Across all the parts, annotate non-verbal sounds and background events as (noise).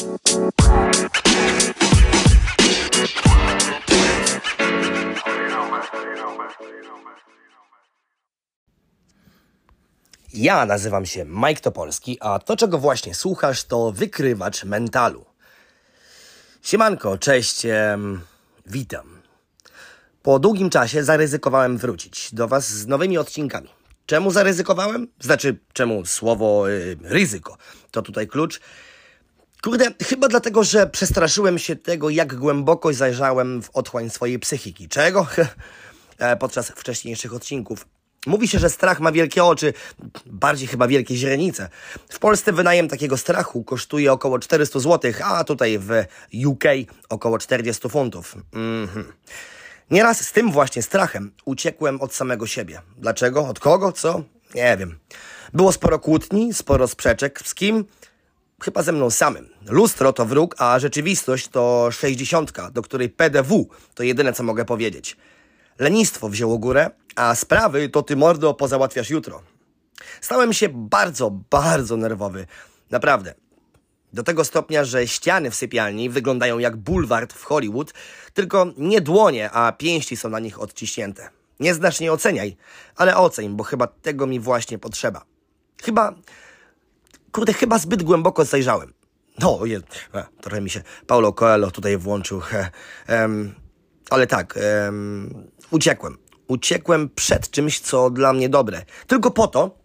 Ja nazywam się Mike Topolski, a to, czego właśnie słuchasz, to wykrywacz mentalu. Siemanko, cześć, witam. Po długim czasie zaryzykowałem wrócić do Was z nowymi odcinkami. Czemu zaryzykowałem? Znaczy, czemu słowo y, ryzyko? To tutaj klucz. Kurde, chyba dlatego, że przestraszyłem się tego, jak głęboko zajrzałem w otchłań swojej psychiki. Czego? (laughs) E, Podczas wcześniejszych odcinków. Mówi się, że strach ma wielkie oczy, bardziej chyba wielkie źrenice. W Polsce wynajem takiego strachu kosztuje około 400 zł, a tutaj w UK około 40 funtów. Mhm. Nieraz z tym właśnie strachem uciekłem od samego siebie. Dlaczego? Od kogo? Co? Nie wiem. Było sporo kłótni, sporo sprzeczek. Z kim? Chyba ze mną samym. Lustro to wróg, a rzeczywistość to sześćdziesiątka, do której PDW to jedyne, co mogę powiedzieć. Lenistwo wzięło górę, a sprawy to ty mordo pozałatwiasz jutro. Stałem się bardzo, bardzo nerwowy. Naprawdę. Do tego stopnia, że ściany w sypialni wyglądają jak bulwart w Hollywood, tylko nie dłonie, a pięści są na nich odciśnięte. Nie znasz, nie oceniaj, ale oceń, bo chyba tego mi właśnie potrzeba. Chyba, kurde, chyba zbyt głęboko zajrzałem. No, je, trochę mi się Paulo Coelho tutaj włączył. Ale tak, em, uciekłem. Uciekłem przed czymś, co dla mnie dobre. Tylko po to,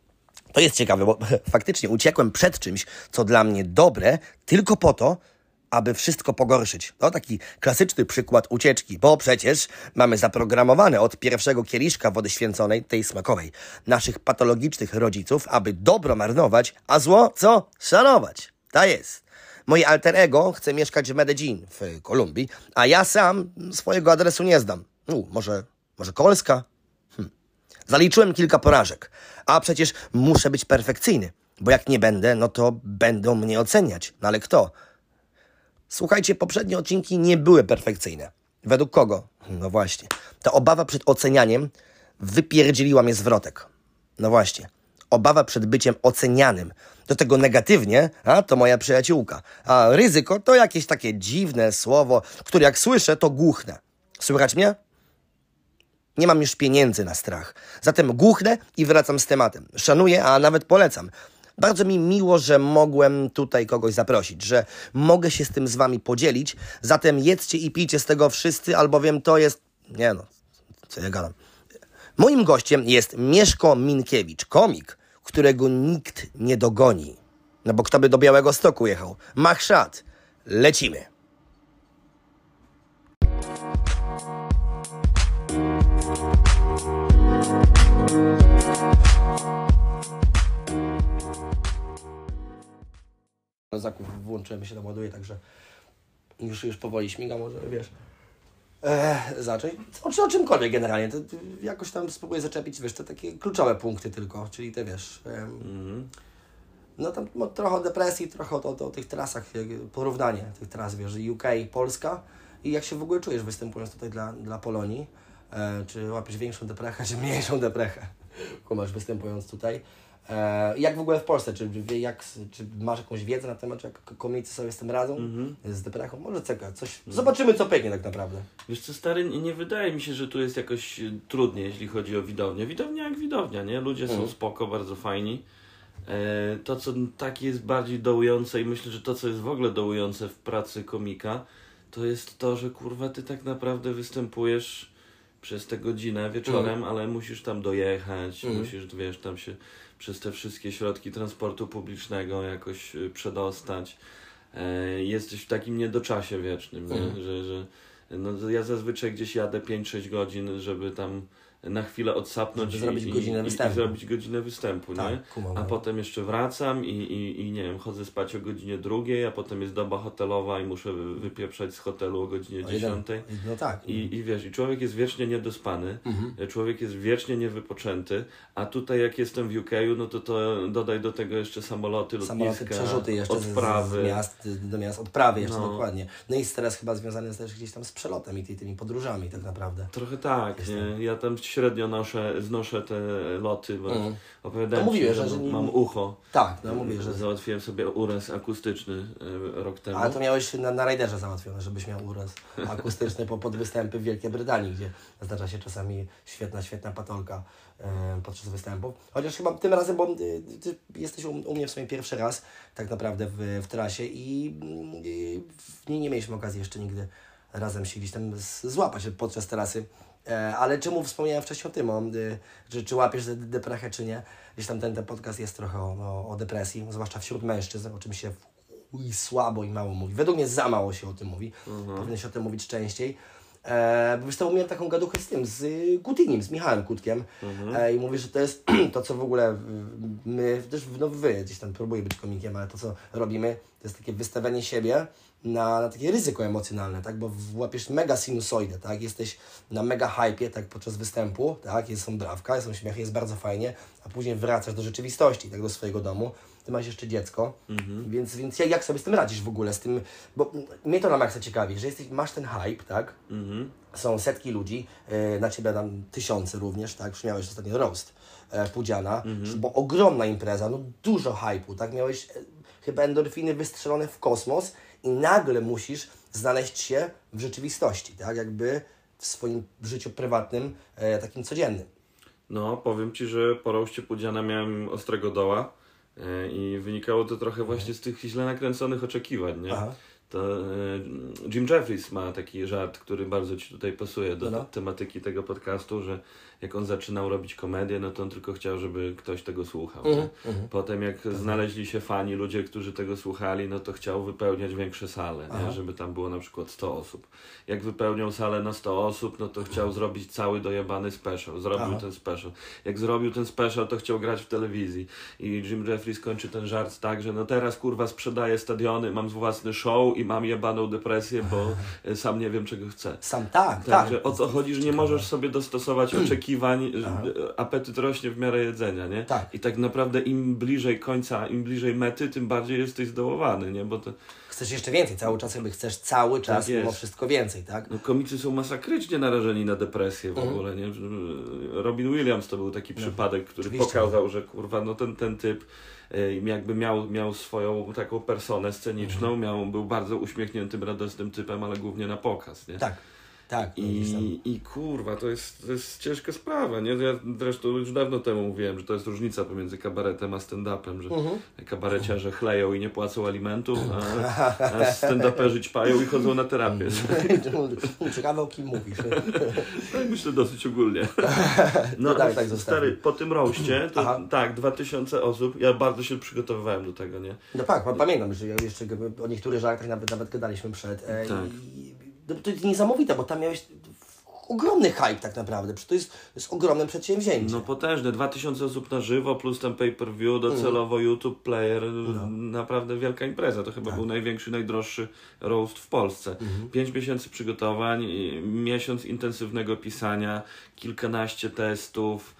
to jest ciekawe, bo (laughs) faktycznie uciekłem przed czymś, co dla mnie dobre, tylko po to, aby wszystko pogorszyć. To taki klasyczny przykład ucieczki, bo przecież mamy zaprogramowane od pierwszego kieliszka wody święconej, tej smakowej, naszych patologicznych rodziców, aby dobro marnować, a zło co? Szanować. Ta jest. Moje alter ego chce mieszkać w Medellin, w Kolumbii, a ja sam swojego adresu nie zdam. U, może, może Kolska? Hm. Zaliczyłem kilka porażek, a przecież muszę być perfekcyjny, bo jak nie będę, no to będą mnie oceniać. No ale kto? Słuchajcie, poprzednie odcinki nie były perfekcyjne. Według kogo? No właśnie. Ta obawa przed ocenianiem wypierdzieliła mnie zwrotek. No właśnie. Obawa przed byciem ocenianym. Do tego negatywnie, a to moja przyjaciółka. A ryzyko to jakieś takie dziwne słowo, które jak słyszę, to głuchnę. Słychać mnie? Nie mam już pieniędzy na strach. Zatem głuchnę i wracam z tematem. Szanuję, a nawet polecam. Bardzo mi miło, że mogłem tutaj kogoś zaprosić, że mogę się z tym z wami podzielić. Zatem jedzcie i pijcie z tego wszyscy, albowiem to jest... Nie no, co ja gadam. Moim gościem jest Mieszko Minkiewicz, komik, którego nikt nie dogoni. No bo kto by do Białego Stoku jechał? Machszat. Lecimy. Zakup włączyłem się tam ładuje, także już, już powoli śmiga, może wiesz. E, zacząć. O, o czymkolwiek generalnie. To, jakoś tam spróbuję zaczepić, wiesz, te takie kluczowe punkty tylko, czyli te wiesz. em, No tam no, trochę o depresji, trochę o, o, o tych trasach, porównanie tych tras, wiesz, UK, Polska i jak się w ogóle czujesz występując tutaj dla, dla Polonii. E, czy łapiesz większą deprechę, czy mniejszą deprechę, (laughs) kumasz występując tutaj. E, jak w ogóle w Polsce, czy, jak, czy masz jakąś wiedzę na temat, jak komicy sobie z tym radzą, z deprechą? Może coś, zobaczymy co pęknie tak naprawdę. Wiesz co, stary, nie nie wydaje mi się, że tu jest jakoś e, trudniej, jeśli chodzi o widownię. Widownia jak widownia, nie? Ludzie są spoko, bardzo fajni. E, to, co tak jest bardziej dołujące i myślę, że to, co jest w ogóle dołujące w pracy komika, to jest to, że kurwa, ty tak naprawdę występujesz przez tę godzinę wieczorem, ale musisz tam dojechać, musisz, wiesz, tam się przez te wszystkie środki transportu publicznego jakoś y, przedostać. E, jesteś w takim niedoczasie wiecznym, nie? że, że no, ja zazwyczaj gdzieś jadę 5-6 godzin, żeby tam na chwilę odsapnąć Żeby zrobić i, godzinę i, występu. i zrobić godzinę występu, Tak, nie? kumam. A potem jeszcze wracam i, i, i nie wiem, chodzę spać o godzinie drugiej, a potem jest doba hotelowa i muszę wy- wypieprzać z hotelu o godzinie dziesiątej. No tak. I, I wiesz, i człowiek jest wiecznie niedospany, Mhm. człowiek jest wiecznie niewypoczęty, a tutaj jak jestem w UK, no to, to dodaj do tego jeszcze samoloty, lotniska, Samoloty, przerzuty jeszcze z- odprawy. Z, miast do miast, odprawy jeszcze No. dokładnie. No i teraz chyba związany jest też gdzieś tam z przelotem i ty, tymi podróżami tak naprawdę. Trochę tak, nie? Ja tam średnio noszę, znoszę te loty, bo Mhm. opowiadałem To ci, że, że mam ucho. Tak, no mówię, że... Załatwiłem sobie uraz akustyczny e, rok temu. Ale to miałeś na, na Raiderze załatwione, żebyś miał uraz akustyczny po podwystępy w Wielkiej Brytanii, gdzie zdarza się czasami świetna, świetna patolka e, podczas występów. Chociaż chyba tym razem, bo ty, ty jesteś u, u mnie w sumie pierwszy raz tak naprawdę w, w trasie i, i w, nie, nie mieliśmy okazji jeszcze nigdy razem się gdzieś tam złapać podczas trasy. E, ale czemu wspomniałem wcześniej o tym, o, czy, czy łapiesz de- deprechę, czy nie? Gdzieś tam ten, ten podcast jest trochę o, o, depresji, zwłaszcza wśród mężczyzn, o czym się i słabo i mało mówi. Według mnie za mało się o tym mówi. Powinno się o tym mówić częściej. E, bo wiesz, to miałem taką gaduchę z tym, z Kutinim, z Michałem Kutkiem. E, I mówię, że to jest (clears throat) to, co w ogóle my, też no wy, gdzieś tam próbuję być komikiem, ale to, co robimy, to jest takie wystawianie siebie na, na takie ryzyko emocjonalne, tak? Bo łapiesz mega sinusoidę, tak? Jesteś na mega hypie, tak? Podczas występu, tak? Jest są brawka, są śmiechy, jest bardzo fajnie, a później wracasz do rzeczywistości, tak? Do swojego domu. Ty masz jeszcze dziecko, więc, więc jak, jak sobie z tym radzisz w ogóle, z tym, bo mnie to na maksa ciekawi, że jesteś, masz ten hype, tak? Mhm. Są setki ludzi, e, na Ciebie tam tysiące również, tak? Już miałeś ostatnio roast e, Pudziana, bo ogromna impreza, no dużo hype'u, tak? Miałeś e, chyba endorfiny wystrzelone w kosmos i nagle musisz znaleźć się w rzeczywistości, tak? Jakby w swoim życiu prywatnym, e, takim codziennym. No, powiem Ci, że po roście Pudziana miałem ostrego doła e, i wynikało to trochę właśnie z tych źle nakręconych oczekiwań, nie? Aha. To e, Jim Jeffries ma taki żart, który bardzo Ci tutaj pasuje do No, no. tematyki tego podcastu, że jak on zaczynał robić komedię, no to on tylko chciał, żeby ktoś tego słuchał. Mhm, nie? Potem jak znaleźli się fani, ludzie, którzy tego słuchali, no to chciał wypełniać większe sale, nie? żeby tam było na przykład 100 osób. Jak wypełniał salę na 100 osób, no to chciał zrobić cały dojebany special. Zrobił Aha. ten special. Jak zrobił ten special, to chciał grać w telewizji. I Jim Jeffries kończy ten żart tak, że no teraz kurwa sprzedaję stadiony, mam własny show i mam jebaną depresję, bo (laughs) sam nie wiem czego chcę. Sam tak, tak. Także o co chodzi, że nie możesz sobie dostosować (clears throat) oczekiwań, że apetyt rośnie w miarę jedzenia, nie? Tak. I tak naprawdę im bliżej końca, im bliżej mety, tym bardziej jesteś zdołowany, nie? Bo to, Chcesz jeszcze więcej, cały czas jakby chcesz cały czas Tak mimo wszystko więcej, tak? no, komicy są masakrycznie narażeni na depresję Mhm. w ogóle, nie? Robin Williams to był taki przypadek, który No, oczywiście. pokazał, że kurwa, no ten, ten typ e, jakby miał, miał swoją taką personę sceniczną, Mhm. miał, był bardzo uśmiechniętym, radosnym typem, ale głównie na pokaz, nie? Tak, tak. I, I kurwa, to jest, to jest ciężka sprawa, nie? Ja zresztą już dawno temu mówiłem, że to jest różnica pomiędzy kabaretem a stand-upem, że Mhm. kabareciarze chleją i nie płacą alimentów, a, (laughs) a stand-uperzy ćpają i chodzą na terapię. (laughs) Ciekawe o kim mówisz. (laughs) Tak myślę dosyć ogólnie. No tak, tak zostawmy. stary, po tym roście, to Aha. tak, 2000 osób, ja bardzo się przygotowywałem do tego, nie? No tak, pa- pamiętam, że jeszcze o niektórych żartach nawet, nawet gadaliśmy przed. E, Tak. i, no, to jest niesamowite, bo tam miałeś ogromny hype tak naprawdę, przecież to jest, to jest ogromne przedsięwzięcie. No potężne, 2000 osób na żywo, plus ten pay-per-view, docelowo YouTube Player, naprawdę wielka impreza. To chyba był największy, najdroższy roast w Polsce. Pięć miesięcy przygotowań, miesiąc intensywnego pisania, kilkanaście testów,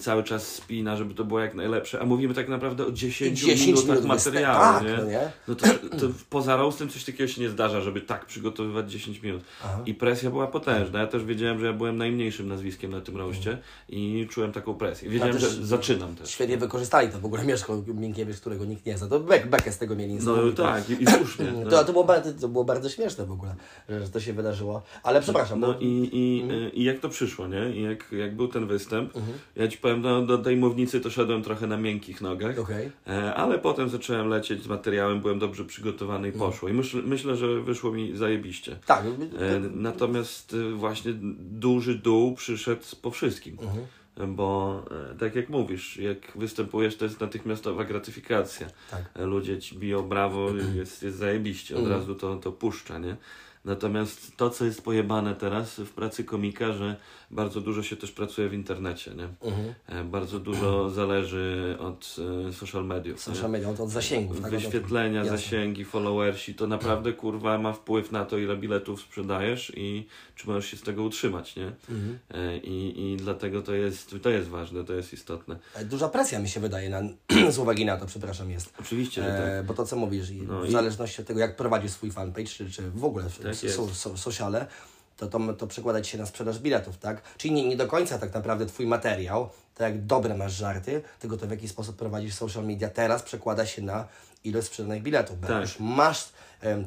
cały czas spina, żeby to było jak najlepsze. A mówimy tak naprawdę o 10, 10 minutach minut materiału, nie? tak, no nie? No to, to poza roastem coś takiego się nie zdarza, żeby tak przygotowywać 10 minut. I presja była potężna. Ja też wiedziałem, że ja byłem najmniejszym nazwiskiem na tym roście i czułem taką presję. Wiedziałem, że zaczynam też. Świetnie wykorzystali to w ogóle Mieszko Minkiewicz, którego nikt nie zna. To bek, bekę z tego mieli No tak, i, i słusznie. No. (clears throat) To, to, było bardzo, to było bardzo śmieszne w ogóle, że, to się wydarzyło. Ale przepraszam, No bo... i, i, Mhm. y, i jak to przyszło, nie? I jak, jak był ten występ, ja ci powiem, no, do tej mównicy to szedłem trochę na miękkich nogach, Okej. e, ale potem zacząłem lecieć z materiałem, byłem dobrze przygotowany i Mhm. poszło. I myśl, myślę, że wyszło mi zajebiście. Tak, E, Natomiast e, właśnie duży dół przyszedł po wszystkim. Mhm. Bo tak jak mówisz, jak występujesz, to jest natychmiastowa gratyfikacja. Tak. Ludzie ci biją brawo, (clears throat) jest, jest zajebiście, od Mhm. razu to, to puszcza, nie? Natomiast to, co jest pojebane teraz w pracy komika, że bardzo dużo się też pracuje w internecie, nie? Mhm. E, Bardzo dużo zależy od e, social mediów. social media, to od zasięgów. tak? Wyświetlenia, Jasne. zasięgi, followersi, to naprawdę kurwa ma wpływ na to, ile biletów sprzedajesz i czy możesz się z tego utrzymać, nie? Mhm. E, I, I dlatego to jest, to jest ważne, to jest istotne. Duża presja mi się wydaje na, (clears throat) z uwagi na to, przepraszam, jest. Oczywiście, że tak. E, bo to co mówisz, i No w i- zależności od tego, jak prowadzisz swój fanpage, czy, czy w ogóle Tak so, so, sociale, to, to, to przekłada się na sprzedaż biletów, tak? Czyli nie, nie do końca tak naprawdę twój materiał, tak jak dobre masz żarty, tylko to w jaki sposób prowadzisz social media teraz przekłada się na ilość sprzedanych biletów, bo Tak. już masz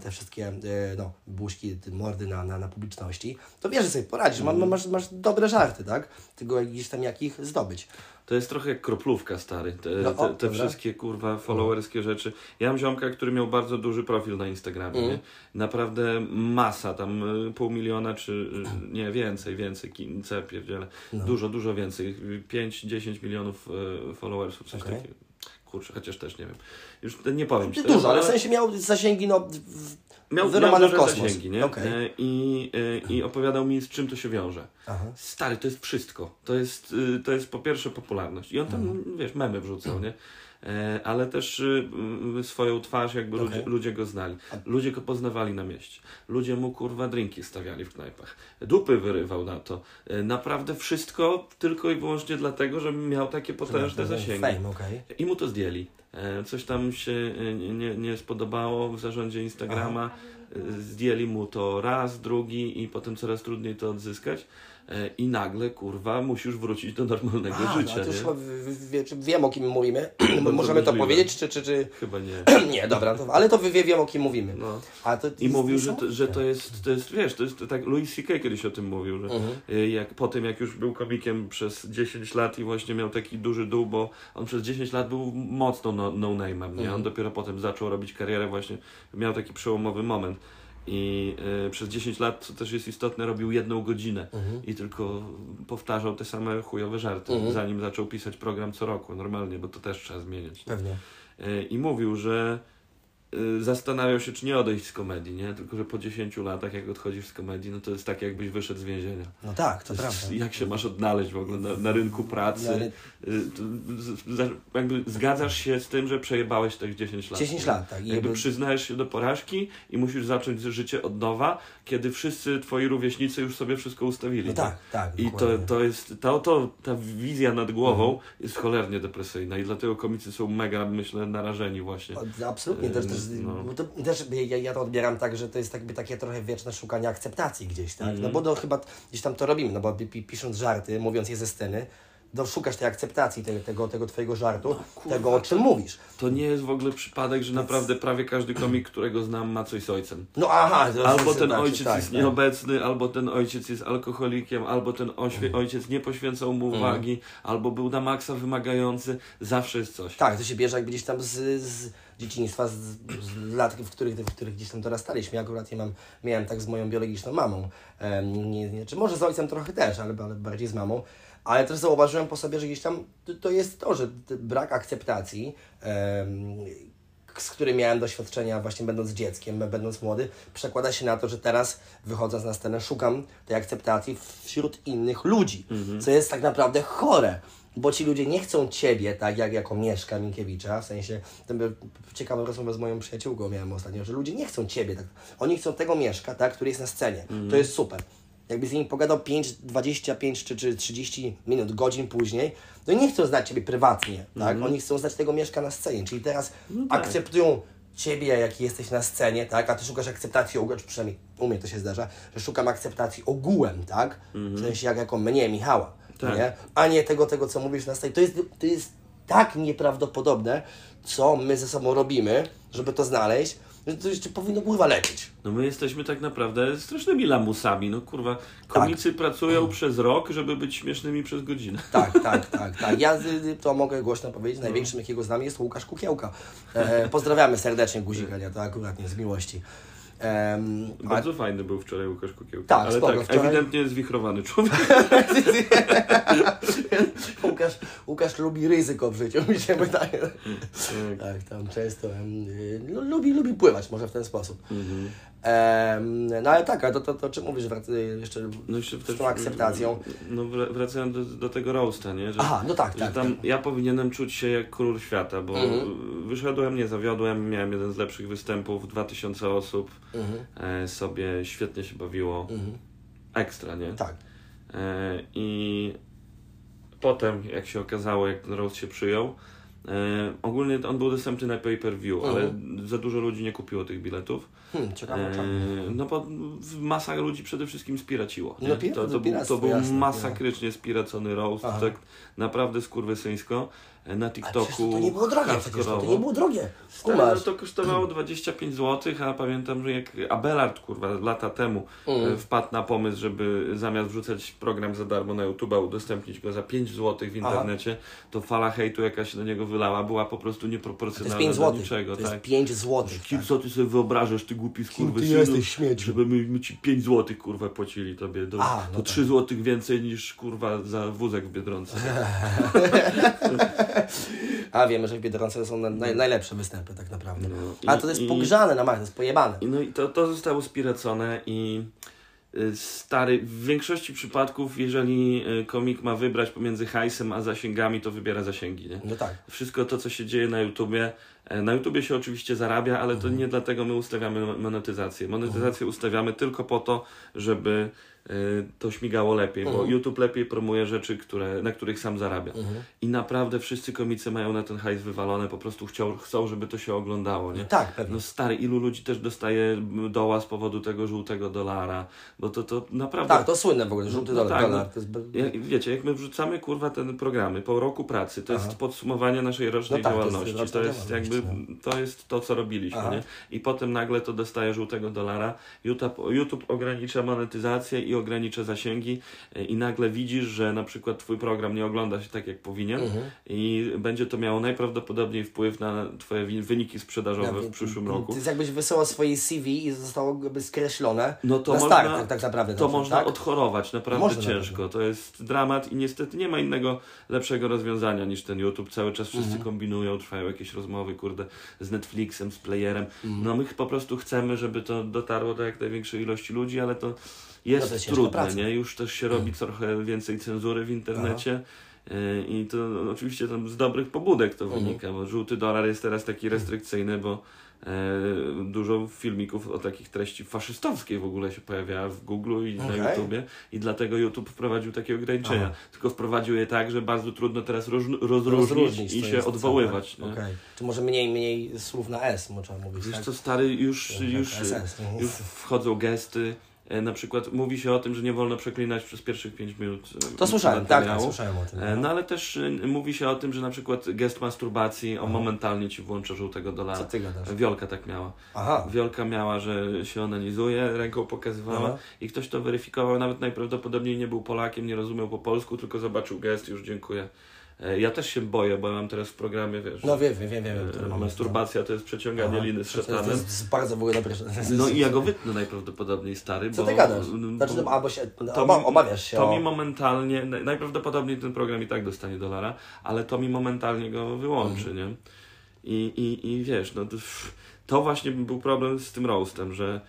te wszystkie e, no, buźki, te mordy na, na, na publiczności, to wiesz, że sobie poradzisz, Mhm. ma, masz, masz dobre żarty, tak? Tylko gdzieś tam jak ich zdobyć. To jest trochę jak kroplówka, stary. Te, No, o, te, te wszystkie kurwa followerskie rzeczy. Ja mam ziomka, który miał bardzo duży profil na Instagramie. Mm. Naprawdę masa, tam y, pół miliona czy y, nie więcej, więcej, kin- co ja pierdzielę. No. Dużo, dużo więcej. 5-10 milionów followersów, coś Okej. takiego. Kurczę, chociaż też nie wiem. Już nie powiem ci Dużo, teraz, ale w sensie miał zasięgi, no, w- Miał, miał wyrobane w kosmos. zasięgi, nie? Okej. E, I, e, I opowiadał mi, z czym to się wiąże. Aha. Stary, to jest wszystko. To jest, y, to jest po pierwsze popularność. I on tam, Mhm. wiesz, memy wrzucał, nie? E, Ale też y, y, swoją twarz, jakby ludzie, Okej. ludzie go znali. Ludzie go poznawali na mieście. Ludzie mu kurwa drinki stawiali w knajpach. Dupy wyrywał na to. E, Naprawdę wszystko tylko i wyłącznie dlatego, że miał takie potężne zasięgi. Fame, okej. I mu to zdjęli. E, Coś tam się nie, nie, spodobało w zarządzie Instagrama. E, Zdjęli mu to raz, drugi i potem coraz trudniej to odzyskać. E, I nagle, kurwa, musisz wrócić do normalnego A, życia. no, to już wie, czy wiem o kim mówimy. Bardzo Możemy to możliwe. powiedzieć, czy, czy, czy... Chyba nie. (clears throat) Nie, dobra, to, ale to wie, wiem o kim mówimy. No. A to I mówił, że to, że to jest, to jest, wiesz, to jest tak, Louis C.K. kiedyś o tym mówił, że Mhm. y, jak, po tym jak już był komikiem przez 10 lat i właśnie miał taki duży dół, bo on przez 10 lat był mocno no, no name'em, nie? Mhm. On dopiero potem zaczął robić karierę właśnie, miał taki przełomowy moment. I y, przez 10 lat, co też jest istotne, robił jedną godzinę Mhm. i tylko powtarzał te same chujowe żarty, Mhm. zanim zaczął pisać program co roku, normalnie, bo to też trzeba zmieniać. Pewnie. E, i mówił, że y, zastanawiał się, czy nie odejść z komedii, nie? Tylko, że po 10 latach, jak odchodzisz z komedii, no to jest tak, jakbyś wyszedł z więzienia. No tak, to To prawda. jak się masz odnaleźć w ogóle na, na rynku No, pracy? ale Y, to z- za- jakby zgadzasz się z tym, że przejebałeś tych 10 lat. 10 nie? lat, tak. Jakby przyznajesz się do porażki i musisz zacząć życie od nowa, kiedy wszyscy twoi rówieśnicy już sobie wszystko ustawili. No tak, tak. I to, dokładnie. Mhm. to jest, to, to, ta wizja nad głową jest cholernie depresyjna i dlatego komicy są mega, myślę, narażeni właśnie. Absolutnie, też, też, No. bo to, też ja, ja to odbieram tak, że to jest jakby takie trochę wieczne szukanie akceptacji gdzieś, tak? Mhm. No bo to chyba gdzieś tam to robimy, no bo pi, pi, pisząc żarty, mówiąc je ze sceny, no szukasz tej akceptacji tego, tego, tego twojego żartu, No, kurwa, tego o czym mówisz. To nie jest w ogóle przypadek, że naprawdę prawie każdy komik, którego znam, ma coś z ojcem. No aha, to Albo ten tak, ojciec tak, jest tak. nieobecny, albo ten ojciec jest alkoholikiem, albo ten oświe- ojciec nie poświęcał mu Mhm. uwagi, albo był na maksa wymagający. Zawsze jest coś. Tak, to się bierze jakby gdzieś tam z, z dzieciństwa, z, z lat, w których, w których gdzieś tam dorastaliśmy. Ja akurat nie mam, miałem tak z moją biologiczną mamą. Nie, nie, czy może z ojcem trochę też, ale, ale bardziej z mamą. Ale też zauważyłem po sobie, że gdzieś tam to, jest to, że brak akceptacji, z którym miałem doświadczenia właśnie będąc dzieckiem, będąc młody, przekłada się na to, że teraz wychodząc na scenę szukam tej akceptacji wśród innych ludzi, co jest tak naprawdę chore. Bo ci ludzie nie chcą ciebie, tak jak jako Mieszka Minkiewicza, w sensie, ten był ciekawą rozmowę z moją przyjaciółką miałem ostatnio, że ludzie nie chcą ciebie, tak. Oni chcą tego Mieszka, tak, który jest na scenie. To jest super. Jakby z nim pogadał 5, 25 czy, czy 30 minut, godzin później, to nie chcą znać ciebie prywatnie, tak? Oni chcą znać tego Mieszka na scenie, czyli teraz tak. akceptują ciebie, jaki jesteś na scenie, tak? A ty szukasz akceptacji ogółem, czy przynajmniej u mnie to się zdarza, że szukam akceptacji ogółem, tak? W sensie jak jako mnie, Michała, Tak. nie? A nie tego, tego, co mówisz na scenie. To jest, to jest tak nieprawdopodobne, co my ze sobą robimy, żeby to znaleźć, że to jeszcze powinno kurwa lecieć. No my jesteśmy tak naprawdę strasznymi lamusami. No kurwa, komicy pracują przez rok, żeby być śmiesznymi przez godzinę. Tak, tak, (laughs) tak, tak. Ja to mogę głośno powiedzieć, największym jakiego znam jest Łukasz Kukiełka. E, pozdrawiamy serdecznie Guzika, nie, to akurat nie z miłości. A, Bardzo fajny był wczoraj Łukasz Kukiełka. Tak, Ale spoko, tak, wczoraj- ewidentnie zwichrowany człowiek. (laughs) Łukasz, Łukasz lubi ryzyko w życiu, mi się wydaje. Tak, tam często lu- lubi, lubi pływać, może w ten sposób. Em, no ale tak, a to, to, to czym mówisz wrac- jeszcze No jeszcze z tą akceptacją? No wra- wracając do, do tego roasta, nie? Że, Aha, no tak, tak, tam tak. ja powinienem czuć się jak król świata, bo Mhm. wyszedłem, nie zawiodłem, miałem jeden z lepszych występów, 2000 osób, Mhm. e, sobie świetnie się bawiło. Ekstra, nie? Tak. E, I potem, jak się okazało, jak ten roast się przyjął, E, ogólnie on był dostępny na pay-per-view, ale za dużo ludzi nie kupiło tych biletów. Hmm, ciekawe E, no bo masa ludzi przede wszystkim spiraciło. No nie? pi- to, no to, był, to był jasne, spiracony roast, Aha. tak naprawdę skurwysyńsko. Na TikToku to nie było drogie, przecież to, nie było drogie. Stary, no to kosztowało 25 zł, a pamiętam, że jak Abelard, kurwa, lata temu Mm. e, wpadł na pomysł, żeby zamiast wrzucać program za darmo na YouTube'a, udostępnić go za 5 zł w internecie, to fala hejtu jaka się do niego wylała była po prostu To jest nieproporcjonalna 5 do zł. niczego. To jest tak. 5 zł. Kim, co ty sobie wyobrażasz, ty głupi ty skurwysynu, jesteś, śmieciu? żeby my, my ci 5 zł, kurwa, płacili tobie. To, A, no to tak. 3 zł więcej niż, kurwa, za wózek w Biedronce. (laughs) (laughs) (laughs) A wiemy, że w Biedronce są na, naj, najlepsze występy tak naprawdę. No, A to jest i- pogrzane na maksa, to jest pojebane. No i to, to zostało spiracone i y, stary, w większości przypadków, jeżeli y, komik ma wybrać pomiędzy hajsem a zasięgami, to wybiera zasięgi, nie? No tak. Wszystko to, co się dzieje na YouTubie, e, na YouTubie się oczywiście zarabia, ale to nie dlatego my ustawiamy monetyzację. Monetyzację ustawiamy tylko po to, żeby to śmigało lepiej, bo YouTube lepiej promuje rzeczy, które, na których sam zarabia. I naprawdę wszyscy komicy mają na ten hajs wywalone, po prostu chciał, chcą, żeby to się oglądało, nie? Tak, pewnie. No stary, ilu ludzi też dostaje doła z powodu tego żółtego dolara, bo to, to naprawdę... Tak, to słynne w ogóle, żółty No dolar. tak, no. To jest wiecie, jak my wrzucamy kurwa te programy po roku pracy, to jest podsumowanie naszej rocznej No tak, to jest działalności. To jest, jakby to jest to, co robiliśmy, Aha. nie? I potem nagle to dostaje żółtego dolara. YouTube, YouTube ogranicza monetyzację i ogranicza zasięgi e, i nagle widzisz, że na przykład twój program nie ogląda się tak, jak powinien Mhm. i będzie to miało najprawdopodobniej wpływ na twoje wyniki sprzedażowe w przyszłym roku. To jest jakbyś wysyłał swoje CV i zostało jakby skreślone No to na można, start, tak, tak naprawdę. to dobrze, można tak? odchorować naprawdę Można ciężko. To jest dramat i niestety nie ma innego lepszego rozwiązania niż ten YouTube. Cały czas wszyscy Mhm. kombinują, trwają jakieś rozmowy, kurde, z Netflixem, z playerem. Mhm. No my po prostu chcemy, żeby to dotarło do jak największej ilości ludzi, ale to jest No to trudne, praca. Nie? Już też się robi trochę więcej cenzury w internecie. Yy, I to no, oczywiście tam z dobrych pobudek to Mhm. wynika, bo żółty dolar jest teraz taki restrykcyjny, bo e, dużo filmików o takich treści faszystowskiej w ogóle się pojawia w Google i na Okej. YouTubie i dlatego YouTube wprowadził takie ograniczenia. Aha. Tylko wprowadził je tak, że bardzo trudno teraz rozróż- rozróżnić, Rozróżnić i się odwoływać. całe. Okej. Czy może mniej, mniej słów na S, można mówić, Wiesz tak? co, stary, już, Tak, już, SS, już wchodzą gesty. E, Na przykład mówi się o tym, że nie wolno przeklinać przez pierwszych 5 minut. e, To słyszałem, tak, tak, słyszałem o tym. E, No ale też mówi się o tym, że na przykład gest masturbacji on momentalnie ci włącza żółtego Co dolara. ty gadasz? Wiolka tak miała. Aha. Wiolka miała, że się onanizuje, ręką pokazywała Aha. i ktoś to weryfikował, nawet najprawdopodobniej nie był Polakiem, nie rozumiał po polsku, tylko zobaczył gest, już dziękuję. E, Ja też się boję, bo ja mam teraz w programie, wiesz, No wiem, wiem, wiem, wiem. e, masturbacja to jest przeciąganie Aha. liny z szatanem. To jest bardzo w ogóle dobre. No i ja go wytnę najprawdopodobniej, stary, Co ty gadasz? bo- Znaczy, to albo się, to oba, mi- obawiasz się To mi momentalnie, naj- najprawdopodobniej ten program i tak dostanie dolara, ale to mi momentalnie go wyłączy, Mhm. nie? I, i, I wiesz, no to, właśnie był problem z tym roastem, że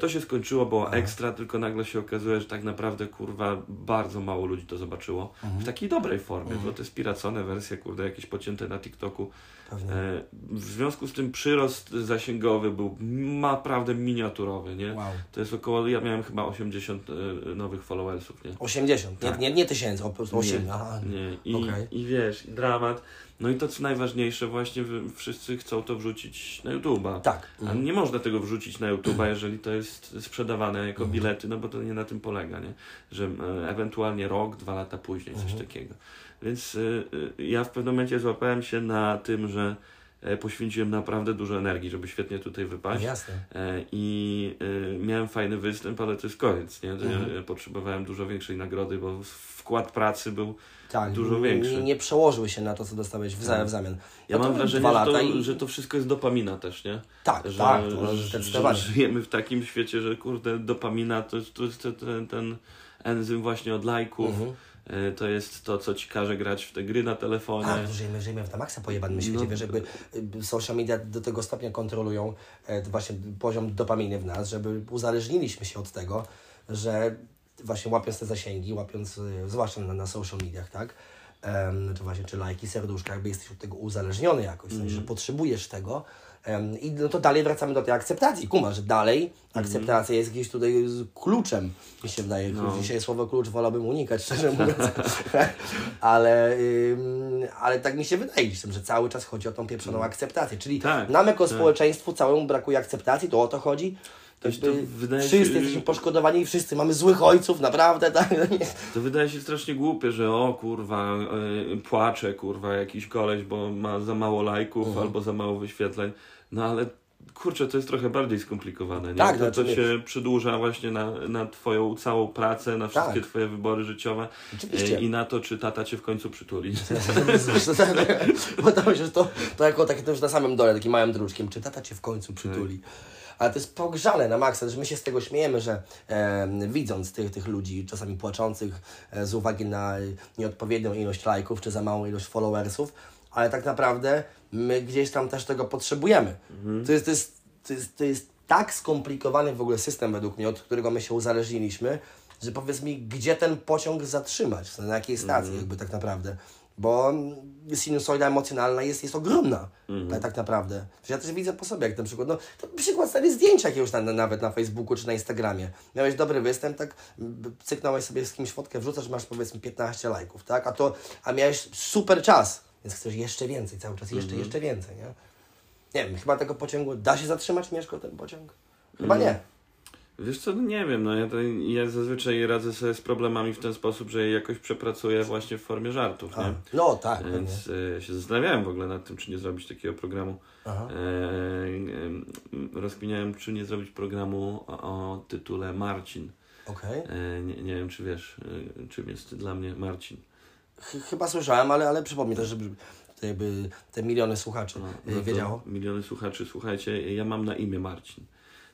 to się skończyło, było ekstra, tylko nagle się okazuje, że tak naprawdę, kurwa, bardzo mało ludzi to zobaczyło. Mhm. W takiej dobrej formie, bo te spiracone wersje, kurde, jakieś pocięte na TikToku. Pewnie. E, w związku z tym przyrost zasięgowy był naprawdę miniaturowy, nie? Wow. To jest około, ja miałem chyba 80 e, nowych followersów, nie? 80, nie, Tak. nie, nie tysięcy, o po prostu 8. Nie, Aha. nie. I, Okej. I wiesz, i dramat. No i to co najważniejsze, właśnie wszyscy chcą to wrzucić na YouTube'a. Tak. A nie można tego wrzucić na YouTube'a, jeżeli to jest sprzedawane jako Mhm. bilety, no bo to nie na tym polega, nie? Że e, ewentualnie rok, dwa lata później, coś Mhm. takiego. Więc y, y, ja w pewnym momencie złapałem się na tym, że e, poświęciłem naprawdę dużo energii, żeby świetnie tutaj wypaść. Jasne. E, I y, miałem fajny występ, ale to jest koniec, nie? Mhm. potrzebowałem dużo większej nagrody, bo wkład pracy był Tak, Dużo większy. Nie, nie przełożyły się na to, co dostałeś w, Tak. w zamian. Ja No mam wrażenie, że to, i... że to wszystko jest dopamina też, nie? Tak, że, tak, to że, że żyjemy w takim świecie, że kurde, dopamina to, jest- to jest ten, ten, ten enzym właśnie od lajków. Mhm. E, To jest to, co ci każe grać w te gry na telefonie. A, żyjemy, żyjemy w na maksa pojebanym świecie, No. wiesz, jakby y, social media do tego stopnia kontrolują e, właśnie poziom dopaminy w nas, żeby uzależniliśmy się od tego, że właśnie łapiąc te zasięgi, łapiąc, y, zwłaszcza na, na social mediach, tak, czy właśnie, czy lajki, serduszka, jakby jesteś od tego uzależniony jakoś, sensie, że Mhm. potrzebujesz tego, I no to dalej wracamy do tej akceptacji. Kuma, że dalej akceptacja jest gdzieś tutaj kluczem, mi się wydaje. Dzisiaj słowo klucz wolałbym unikać, szczerze mówiąc. (laughs) ale, ym, ale tak mi się wydaje, że cały czas chodzi o tą pieprzoną akceptację. Czyli Tak, nam jako tak. społeczeństwu całemu brakuje akceptacji, to o to chodzi. To Jakby wydaje wszyscy jesteśmy poszkodowani i wszyscy mamy złych ojców, naprawdę, tak? (laughs) To wydaje się strasznie głupie, że o kurwa, y, płacze kurwa jakiś koleś, bo ma za mało lajków Mhm. albo za mało wyświetleń. No ale kurczę, to jest trochę bardziej skomplikowane. Nie? Tak, to, znaczy to się przedłuża właśnie na, na twoją całą pracę, na wszystkie Tak. twoje wybory życiowe Oczywiście. y, i na to, czy tata cię w końcu przytuli. (laughs) Bo to myślę, że to, to jako takie to już na samym dole, takim małym druczkiem, czy tata cię w końcu przytuli. Ale to jest pogrzane na maksa, że my się z tego śmiejemy, że e, widząc tych, tych ludzi czasami płaczących e, z uwagi na nieodpowiednią ilość lajków, czy za małą ilość followersów, ale tak naprawdę my gdzieś tam też tego potrzebujemy. To, jest, to, jest, to, jest, to jest tak skomplikowany w ogóle system według mnie, od którego my się uzależniliśmy, że powiedz mi, gdzie ten pociąg zatrzymać, na jakiej stacji jakby tak naprawdę. Bo sinusoida emocjonalna jest, jest ogromna, tak, tak naprawdę. Ja też widzę po sobie, jak na przykład, no, to przykład stary zdjęcia jakiegoś tam, nawet na Facebooku czy na Instagramie. Miałeś dobry występ, tak, cyknąłeś sobie z kimś fotkę, wrzucasz, masz powiedzmy 15 lajków, tak, a to, a miałeś super czas, więc chcesz jeszcze więcej, cały czas jeszcze, jeszcze więcej, nie? Nie wiem, chyba tego pociągu, da się zatrzymać, Mieszko, ten pociąg? Chyba nie. Wiesz co, no nie wiem, no ja, to, ja zazwyczaj radzę sobie z problemami w ten sposób, że je jakoś przepracuję właśnie w formie żartów, nie? No tak. Więc e, się zastanawiałem w ogóle nad tym, czy nie zrobić takiego programu. Aha. E, e, rozkminiałem, czy nie zrobić programu o, o tytule Marcin. Okej. E, nie, nie wiem, czy wiesz, e, czym jest dla mnie Marcin. Ch- Chyba słyszałem, ale, ale przypomnij też, żeby te, jakby te miliony słuchaczy No, y, no wiedziało. Miliony słuchaczy, słuchajcie, ja mam na imię Marcin.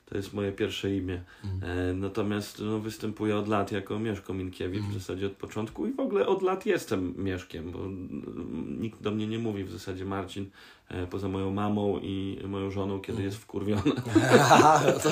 To jest moje pierwsze imię. E, natomiast no, występuję od lat jako Mieszko Minkiewicz, w zasadzie od początku i w ogóle od lat jestem Mieszkiem, bo mm, nikt do mnie nie mówi w zasadzie Marcin, poza moją mamą i moją żoną, kiedy jest wkurwiona. No (laughs) to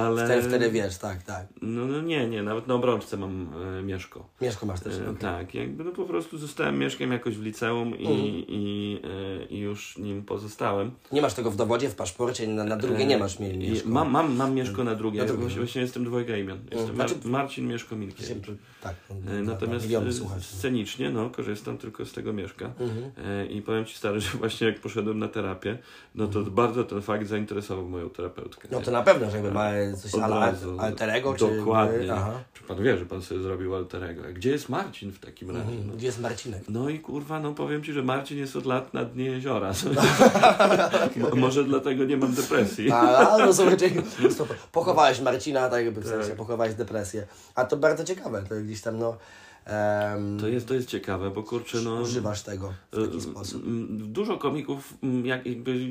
Ale wtedy, wtedy wiesz, tak, tak. no, no nie, nie, nawet na obrączce mam e, Mieszko. Mieszko masz też. E, okej. Tak, jakby no po prostu zostałem Mieszkiem jakoś w liceum i, i, e, i już nim pozostałem. Nie masz tego w dowodzie, w paszporcie, na, na drugie nie masz mi- Mieszko. Mam, mam, mam Mieszko na drugie. Na drugie, Właśnie, no. właśnie jestem dwojga imion. Jestem Mar- Znaczy- Marcin Mieszko Minkiewicz. Tak, E, na- na Natomiast miliony e, słuchaczy. scenicznie no, korzystam tylko z tego Mieszka. Mhm. E, I powiem Ci stary, że właśnie jak poszedłem na terapię, no to bardzo ten fakt zainteresował moją terapeutkę. No to na pewno, że jakby ma coś razu. alterego, czy... Dokładnie. Aha. Czy Pan wie, że Pan sobie zrobił alterego? Gdzie jest Marcin w takim razie? No. Gdzie jest Marcinek? No i kurwa, no powiem Ci, że Marcin jest od lat na dnie jeziora. (laughs) Mo- Może dlatego nie mam depresji. A, no słuchaj, czyli to pochowałeś Marcina, tak jakby w sensie pochowałeś depresję. A to bardzo ciekawe, to gdzieś tam no... em, To jest, to jest ciekawe, bo kurczę, no... używasz tego w taki sposób. Dużo komików mm, jak,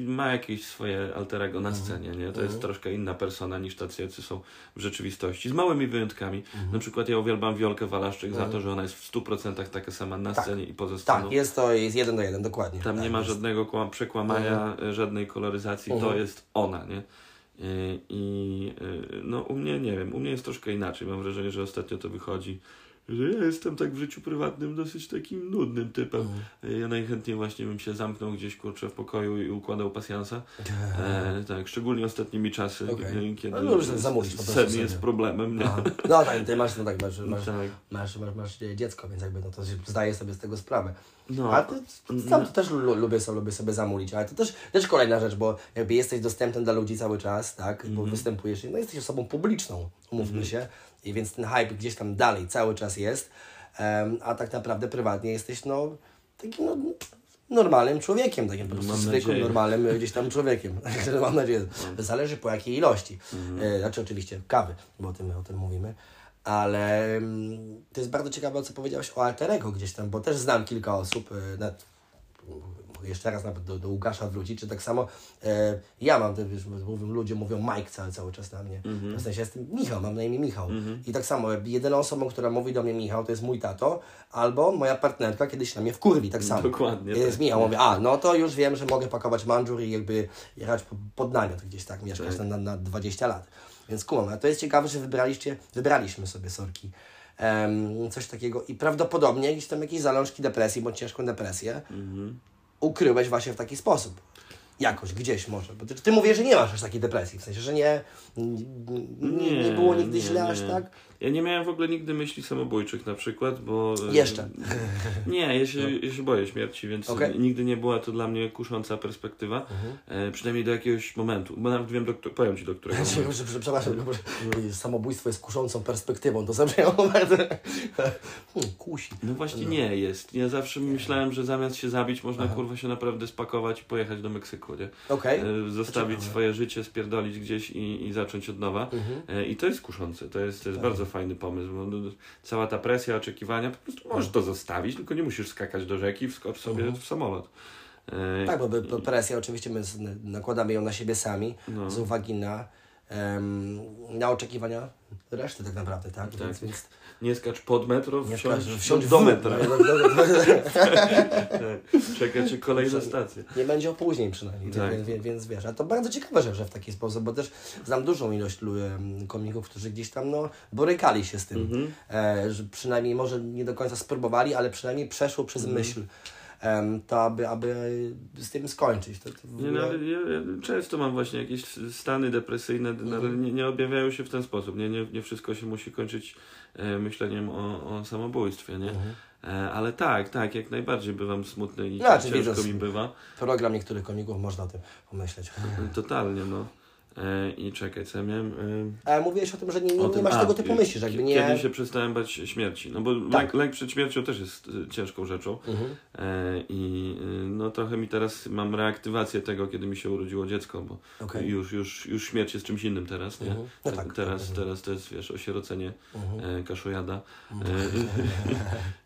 ma jakieś swoje alterego Mhm. na scenie, nie? To jest troszkę inna persona niż tacy, jacy są w rzeczywistości. Z małymi wyjątkami. Mhm. Na przykład ja uwielbiam Wiolkę Walaszczyk za to, że ona jest w 100% taka sama na scenie i poza sceną. Tak, jest to, jest jeden do jeden, dokładnie. Tam tak, nie ma jest. żadnego kła- przekłamania, e, żadnej koloryzacji. To jest ona, nie? I, I y, no u mnie nie wiem, u mnie jest troszkę inaczej. Mam wrażenie, że ostatnio to wychodzi, że ja jestem tak w życiu prywatnym dosyć takim nudnym typem. Y, Ja najchętniej właśnie bym się zamknął gdzieś kurczę w pokoju i układał pasjansa. (laughs) E, tak, szczególnie ostatnimi czasy, e, kiedy No, no już zamulić po sen jest problemem. Nie? Aha. No tak, ty masz, no tak, masz, masz, Tak. masz, masz, masz dziecko, więc jakby no to zdaję sobie z tego sprawę. No. A ty, sam to też lu- lubię sobie, lubię sobie zamulić, ale to też, też kolejna rzecz, bo jakby jesteś dostępny dla ludzi cały czas, tak, bo występujesz, no jesteś osobą publiczną, umówmy się, i więc ten hype gdzieś tam dalej cały czas jest, a tak naprawdę prywatnie jesteś, no, takim, no, normalnym człowiekiem, takim po prostu Mam zwykłym, normalnym e, gdzieś tam człowiekiem. (laughs) Mam nadzieję. Zależy po jakiej ilości. E, Znaczy oczywiście kawy, bo o tym, o tym mówimy. Ale mm, to jest bardzo ciekawe, co powiedziałeś o Alterego gdzieś tam, bo też znam kilka osób, e, nawet, jeszcze raz nawet do, do Łukasza wrócić, czy tak samo e, ja mam, te, wiesz, mówią, ludzie mówią Mike cały, cały czas na mnie. W sensie jestem Michał, mam na imię Michał. I tak samo, jedyną osobą, która mówi do mnie Michał, to jest mój tato, albo moja partnerka kiedyś na mnie wkurwi, tak samo. Dokładnie Jest tak. Michał, mówię, a, no to już wiem, że mogę pakować mandżur i jakby jechać po- pod namiot gdzieś tak, mieszkać na, na, na 20 lat. Więc kumam, a to jest ciekawe, że wybraliście, wybraliśmy sobie sorki. em, coś takiego i prawdopodobnie jakieś tam jakieś zalążki depresji bądź ciężką depresję ukryłeś właśnie w taki sposób. Jakoś, gdzieś może. Bo ty, ty mówisz, że nie masz aż takiej depresji, w sensie, że nie, nie, nie było nigdy nie, źle nie. aż tak? Ja nie miałem w ogóle nigdy myśli samobójczych na przykład, bo... e, Jeszcze. Nie, ja się, ja się boję śmierci, więc. Mhm. nigdy nie była to dla mnie kusząca perspektywa. E, przynajmniej do jakiegoś momentu. Bo nawet wiem, do, powiem Ci do którego Przepraszam, że samobójstwo jest kuszącą perspektywą, to zabrzmiało bardzo... (laughs) Hmm, kusi. No właśnie nie jest. Ja zawsze myślałem, że zamiast się zabić, można kurwa się naprawdę spakować i pojechać do Meksyku, nie? Okej. E, Zostawić swoje życie, spierdolić gdzieś i, i zacząć od nowa. Mhm. E, I to jest kuszące. To jest, to Tak. jest bardzo fajny pomysł. Bo no, cała ta presja, oczekiwania, po prostu możesz to zostawić, tylko nie musisz skakać do rzeki, wskocz sobie w samolot. E, Mhm. Tak, bo presja oczywiście my nakładamy ją na siebie sami No. z uwagi na, em, na oczekiwania reszty tak naprawdę, tak? Więc, więc Nie skacz pod metro, nie wsiądź, wsiąść do metra. (laughs) (laughs) Czeka cię kolejna stacja. Nie będzie opóźnień przynajmniej, Tak. więc, więc, więc wiesz, a to bardzo ciekawe, że, że w taki sposób, bo też znam dużą ilość komików, którzy gdzieś tam no, borykali się z tym, Mhm. e, że przynajmniej może nie do końca spróbowali, ale przynajmniej przeszło przez Mhm. myśl to, aby, aby z tym skończyć. To, to Nie, ogóle- no, ale ja, ja często mam właśnie jakieś stany depresyjne, no, ale nie, nie objawiają się w ten sposób. Nie, nie, nie wszystko się musi kończyć e, myśleniem o, o samobójstwie, nie? E, ale tak, tak, jak najbardziej bywam smutny i Znaczy, ciężko widzę, mi bywa. program niektórych komików, można o tym pomyśleć. Totalnie, no. E, I czekaj, co ja miałem... E, Ale mówiłeś o tym, że nie, nie, nie masz a, tego typu myśli, że jakby nie... Kiedy się przestałem bać śmierci. No bo Tak. lęk, lęk przed śmiercią też jest y, ciężką rzeczą. Mhm. E, I no trochę mi teraz mam reaktywację tego, kiedy mi się urodziło dziecko, bo Okej. już, już, już śmierć jest czymś innym teraz, nie? Mhm. No tak, teraz, tak. teraz to jest, wiesz, osierocenie Mhm. e, kaszojada. E,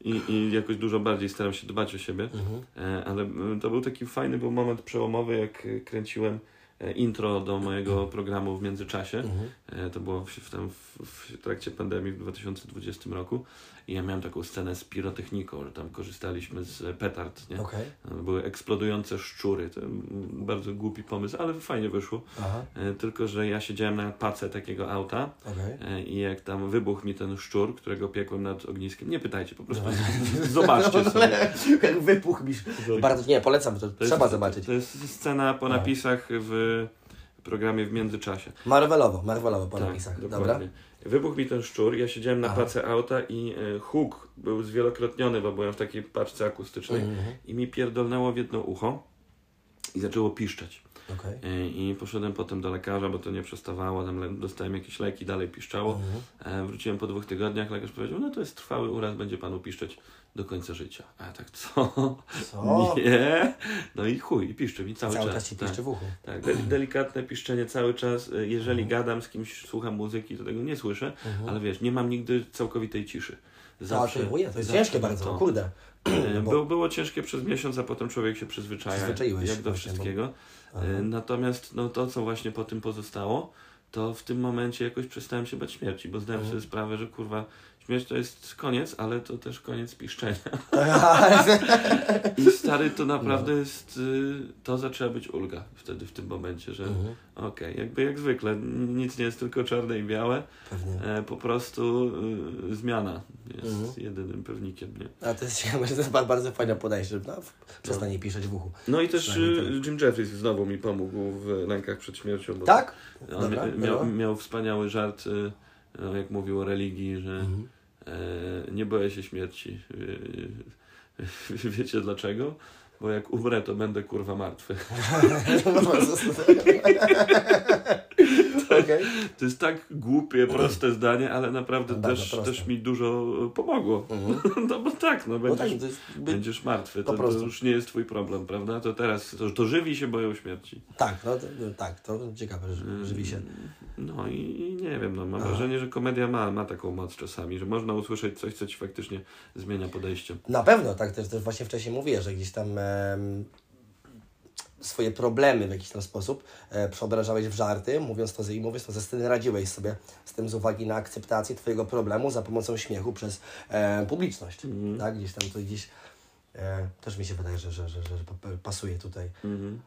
i, I jakoś dużo bardziej staram się dbać o siebie. Mhm. E, ale e, to był taki fajny był moment przełomowy, jak e, kręciłem e, intro do mojego programu w międzyczasie. Mhm. E, To było w, w, w trakcie pandemii w 2020 roku i ja miałem taką scenę z pirotechniką, że tam korzystaliśmy z petard, nie? Okej. Były eksplodujące szczury. To bardzo głupi pomysł, ale fajnie wyszło. Aha. E, Tylko, że ja siedziałem na pace takiego auta Okej. e, i jak tam wybuchł mi ten szczur, którego piekłem nad ogniskiem, nie pytajcie, po prostu (laughs) zobaczcie (laughs) sobie. Jak wypuch mi. Bardzo, nie, polecam, to, To jest- trzeba zobaczyć. To jest scena po napisach w programie w międzyczasie. Marvelowo, Marvelowo po Tak, napisach. Dobra. Wybuchł mi ten szczur, ja siedziałem na Aha. pace auta i e, huk był zwielokrotniony, bo byłem w takiej paczce akustycznej Mhm. i mi pierdolnęło w jedno ucho i zaczęło piszczeć. E, I poszedłem potem do lekarza, bo to nie przestawało, tam dostałem jakieś leki, dalej piszczało. Mhm. E, Wróciłem po dwóch tygodniach, lekarz powiedział, no to jest trwały uraz, będzie panu piszczeć do końca życia. A ja tak, co? Co? (laughs) Nie. No i chuj, i piszczy mi cały, Cały czas. czas ci piszczy tak. w uchu. Tak, de- (clears throat) delikatne piszczenie cały czas. E, Jeżeli Mhm. gadam z kimś, słucham muzyki, to tego nie słyszę, ale wiesz, nie mam nigdy całkowitej ciszy. Zawsze, to, to jest zawsze ciężkie bardzo, to. kurde. E, (clears throat) bo- Było, było ciężkie przez miesiąc, a potem człowiek się przyzwyczaja. Jak do właśnie, bo- E, Natomiast no, to, co właśnie po tym pozostało, to w tym momencie jakoś przestałem się bać śmierci, bo zdałem Mhm. sobie sprawę, że kurwa, śmierć to jest koniec, ale to też koniec piszczenia. (laughs) I stary, to naprawdę No. jest, y, to zaczęła być ulga wtedy w tym momencie, że Mhm. okej, jakby jak zwykle, nic nie jest tylko czarne i białe, e, po prostu y, zmiana jest Mhm. jedynym pewnikiem, nie? A to jest ciekawe, że to jest ba- bardzo fajne podejście. No, przestanie piszeć w uchu. No i też y, Jim Jeffries znowu mi pomógł w lękach przed śmiercią. Bo Tak? On Dobra, mia- miał, miał wspaniały żart, y, no, jak mówił o religii, że Mhm. E, nie boję się śmierci. Y, (laughs) wiecie dlaczego? Bo jak umrę, to będę kurwa martwy. (laughs) (laughs) Okej. To jest tak głupie, proste zdanie, ale naprawdę Bardzo też, też mi dużo pomogło. Mhm. (laughs) No bo tak, no No tak, będziesz, jest, będziesz martwy, to, to już nie jest twój problem, prawda? To teraz, to, to żywi się boją śmierci. tak, no, to, no, tak, to ciekawe, że żywi się. No i, nie wiem, no mam Aha. wrażenie, że komedia ma, ma taką moc czasami, że można usłyszeć coś, co ci faktycznie zmienia podejście. Na pewno, tak, też, też właśnie wcześniej mówię, że gdzieś tam swoje problemy w jakiś tam sposób e, przeobrażałeś w żarty, mówiąc to, i mówiąc to ze sceny, radziłeś sobie z tym z uwagi na akceptację Twojego problemu za pomocą śmiechu przez e, publiczność. Tak, gdzieś tam to gdzieś e, też mi się wydaje, że, że, że, że pa- pasuje tutaj. Mhm.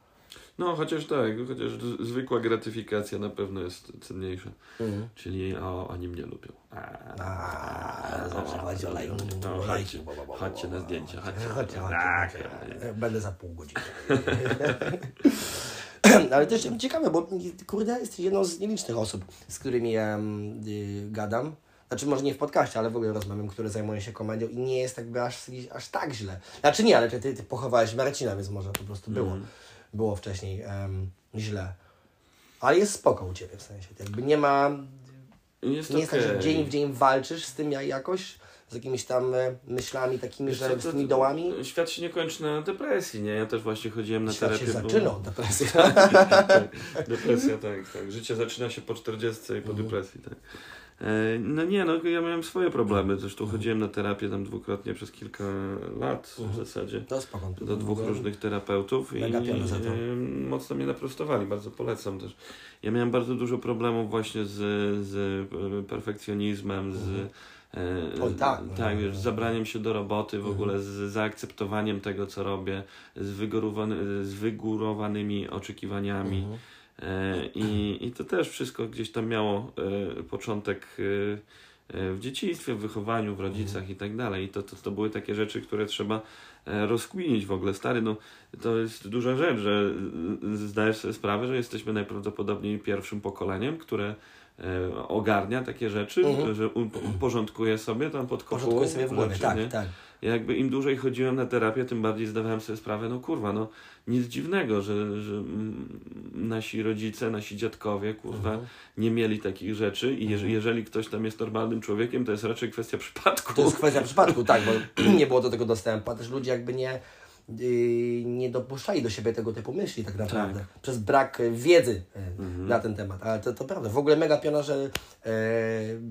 No, chociaż tak, chociaż zwykła gratyfikacja na pewno jest cenniejsza. Mhm. Czyli o, oni mnie lubią. Zawsze chodzi o lajki. Chodźcie, na zdjęcia, chodźcie. Chodźcie, Tak. Będę za pół godziny. (laughs) (clears throat) Ale też ciekawe, bo kurde, jesteś jedną z nielicznych osób, z którymi em, y, gadam. Znaczy może nie w podcaście, ale w ogóle rozmawiam, które zajmują się komedią i nie jest jakby aż, aż tak źle. Znaczy nie, ale ty, ty, ty pochowałeś Marcina, więc może po prostu było, było wcześniej em, źle. Ale jest spoko u Ciebie w sensie, jakby nie ma, Jest nie jest tak, że dzień w dzień walczysz z tym ja- jakoś, z jakimiś tam e, myślami takimi, że z tymi dołami. Świat się nie kończy na depresji, nie? Ja też właśnie chodziłem na Świat terapię. się bo- zaczyna od depresji. (laughs) tak, depresja, tak, tak. Życie zaczyna się po 40 i po Mhm. depresji, tak. E, No nie, no ja miałem swoje problemy, zresztą chodziłem na terapię tam dwukrotnie przez kilka lat w Mhm. zasadzie. To spoko. Do dwóch różnych terapeutów i za to. e, mocno mnie naprostowali, bardzo polecam też. Ja miałem bardzo dużo problemów właśnie z, z e, perfekcjonizmem, z Mhm. Oj, tak, tak wiesz, no. zabraniem się do roboty, w ogóle z zaakceptowaniem tego, co robię, z, wygórowany, z wygórowanymi oczekiwaniami. Mhm. E, I, I to też wszystko gdzieś tam miało e, początek e, w dzieciństwie, w wychowaniu, w rodzicach i tak dalej. I to, to, to były takie rzeczy, które trzeba rozkminić w ogóle. Stary, no to jest duża rzecz, że zdajesz sobie sprawę, że jesteśmy najprawdopodobniej pierwszym pokoleniem, które ogarnia takie rzeczy, Mhm. że u- porządkuje sobie tam pod kopułą Porządkuję sobie w głowie, tak, tak. Ja jakby im dłużej chodziłem na terapię, tym bardziej zdawałem sobie sprawę, no kurwa, no nic dziwnego, że, że nasi rodzice, nasi dziadkowie, kurwa, Mhm. nie mieli takich rzeczy i jeż, jeżeli ktoś tam jest normalnym człowiekiem, to jest raczej kwestia przypadku. To jest kwestia przypadku, tak, bo (clears throat) nie było do tego dostępu, a też ludzie jakby nie, nie dopuszczali do siebie tego typu myśli tak naprawdę. Przez brak e, wiedzy e, Mhm. na ten temat. Ale to, to prawda. W ogóle mega piona, że, e,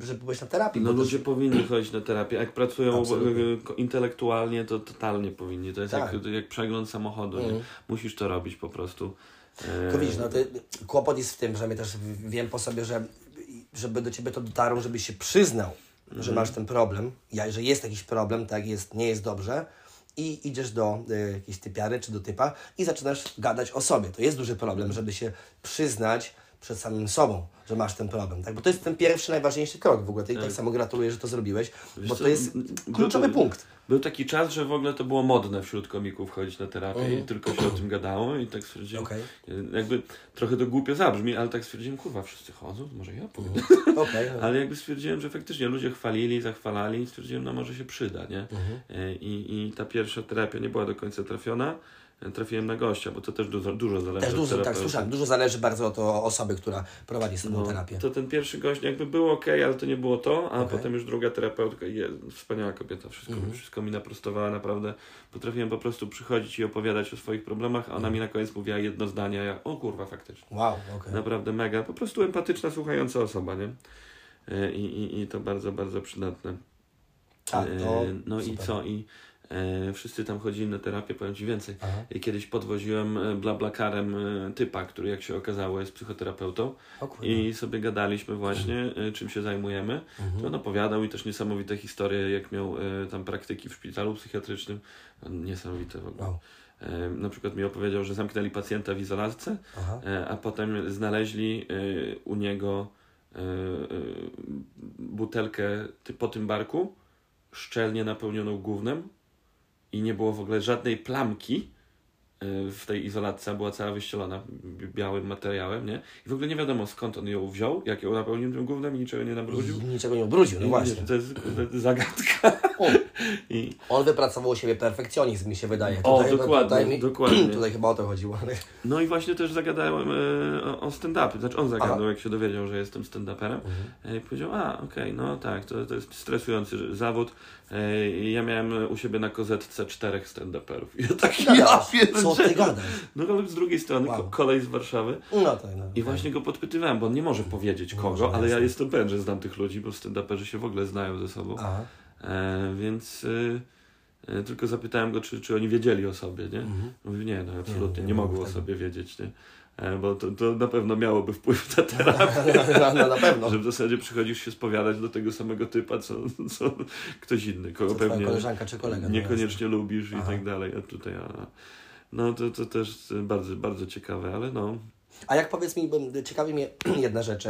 że byłeś na terapii. No ludzie też, powinni chodzić na terapię. Jak pracują Absolutnie. e, ko- intelektualnie, to totalnie powinni. To jest Tak. jak, jak przegląd samochodu. Mhm. Musisz to robić po prostu. E, tylko widzisz, no, ty, kłopot jest w tym, że my też wiem po sobie, że żeby do ciebie to dotarło, żebyś się przyznał, Mhm. że masz ten problem, ja, że jest jakiś problem, tak, jest, nie jest dobrze i idziesz do y, jakiejś typiary czy do typa i zaczynasz gadać o sobie. To jest duży problem, żeby się przyznać przed samym sobą, że masz ten problem, tak? Bo to jest ten pierwszy, najważniejszy krok w ogóle. Ty tak, samo gratuluję, że to zrobiłeś, bo co, to jest kluczowy był- punkt. Był taki czas, że w ogóle to było modne wśród komików chodzić na terapię i tylko się o tym gadało i tak stwierdziłem, Okej. jakby trochę to głupio zabrzmi, ale tak stwierdziłem, kurwa, wszyscy chodzą, może ja pójdę. (laughs) Okej. Ale jakby stwierdziłem, że faktycznie ludzie chwalili, zachwalali i stwierdziłem, no może się przyda, nie? Mhm. E, I, I ta pierwsza terapia nie była do końca trafiona. Trafiłem na gościa, bo to też dużo, dużo zależy Też od dużo, tak, słyszałem, dużo zależy bardzo od osoby, która prowadzi samą No, terapię. to ten pierwszy gość jakby był ok, ale to nie było to, a Okej. potem już druga terapeutka, wspaniała kobieta, wszystko, Mhm. wszystko mi naprostowała, naprawdę potrafiłem po prostu przychodzić i opowiadać o swoich problemach, a ona mi na koniec mówiła jedno zdanie, a ja, o kurwa, faktycznie. Wow, okej. Naprawdę mega, po prostu empatyczna, słuchająca osoba, nie? E, I, i, i to bardzo, bardzo przydatne. Tak, to E, no i co? I wszyscy tam chodzili na terapię, powiem Ci więcej. Aha. I Kiedyś podwoziłem e, blablakarem e, typa, który jak się okazało jest psychoterapeutą i sobie gadaliśmy właśnie, e, czym się zajmujemy. Mhm. To on opowiadał i też niesamowite historie, jak miał e, tam praktyki w szpitalu psychiatrycznym. Niesamowite w ogóle. Wow. E, Na przykład mi opowiedział, że zamknęli pacjenta w izolatce, Aha. e, a potem znaleźli e, u niego e, e, butelkę po tym barku, szczelnie napełnioną gównem i nie było w ogóle żadnej plamki e, w tej izolatce, a była cała wyścielona bi- białym materiałem, nie? I w ogóle nie wiadomo skąd on ją wziął, jak ją napełnił tym gównem i niczego nie nabrudził. Niczego nie obrudził, no właśnie. wiesz, To jest, to jest zagadka. O, I, on wypracował u siebie perfekcjonizm, mi się wydaje. O, Tutaj, dokładnie, tutaj, mi, dokładnie. (clears throat) tutaj chyba o to chodziło. No i właśnie też zagadałem e, o, o stand-upie. Znaczy on zagadał, Aha. jak się dowiedział, że jestem stand-uperem. E, I powiedział, a okej, no tak, to, to jest stresujący zawód. E, ja miałem u siebie na kozetce czterech stand-uperów. I ja tak, ja Gadasz, Co ty gadasz? No ale z drugiej strony Wow. ko- kolej z Warszawy. No to no. I właśnie go podpytywałem, bo on nie może powiedzieć kogo, może, ale ja jestem pewien, że znam tych ludzi, bo stand-uperzy się w ogóle znają ze sobą. Aha. E, więc e, e, tylko zapytałem go, czy, czy oni wiedzieli o sobie, nie? Mhm. Mówi, nie, no absolutnie, nie nie, mogło o sobie wiedzieć, nie? Bo to, to na pewno miałoby wpływ na (laughs) terapię, No, no, na pewno. że w zasadzie przychodzisz się spowiadać do tego samego typa, co, co ktoś inny, kogo Co pewnie koleżanka czy kolega. no niekoniecznie lubisz i Aha. tak dalej, a tutaj, a, no to, to też bardzo, bardzo ciekawe, ale no, A jak powiedz mi, ciekawi mnie (clears throat) jedna rzecz.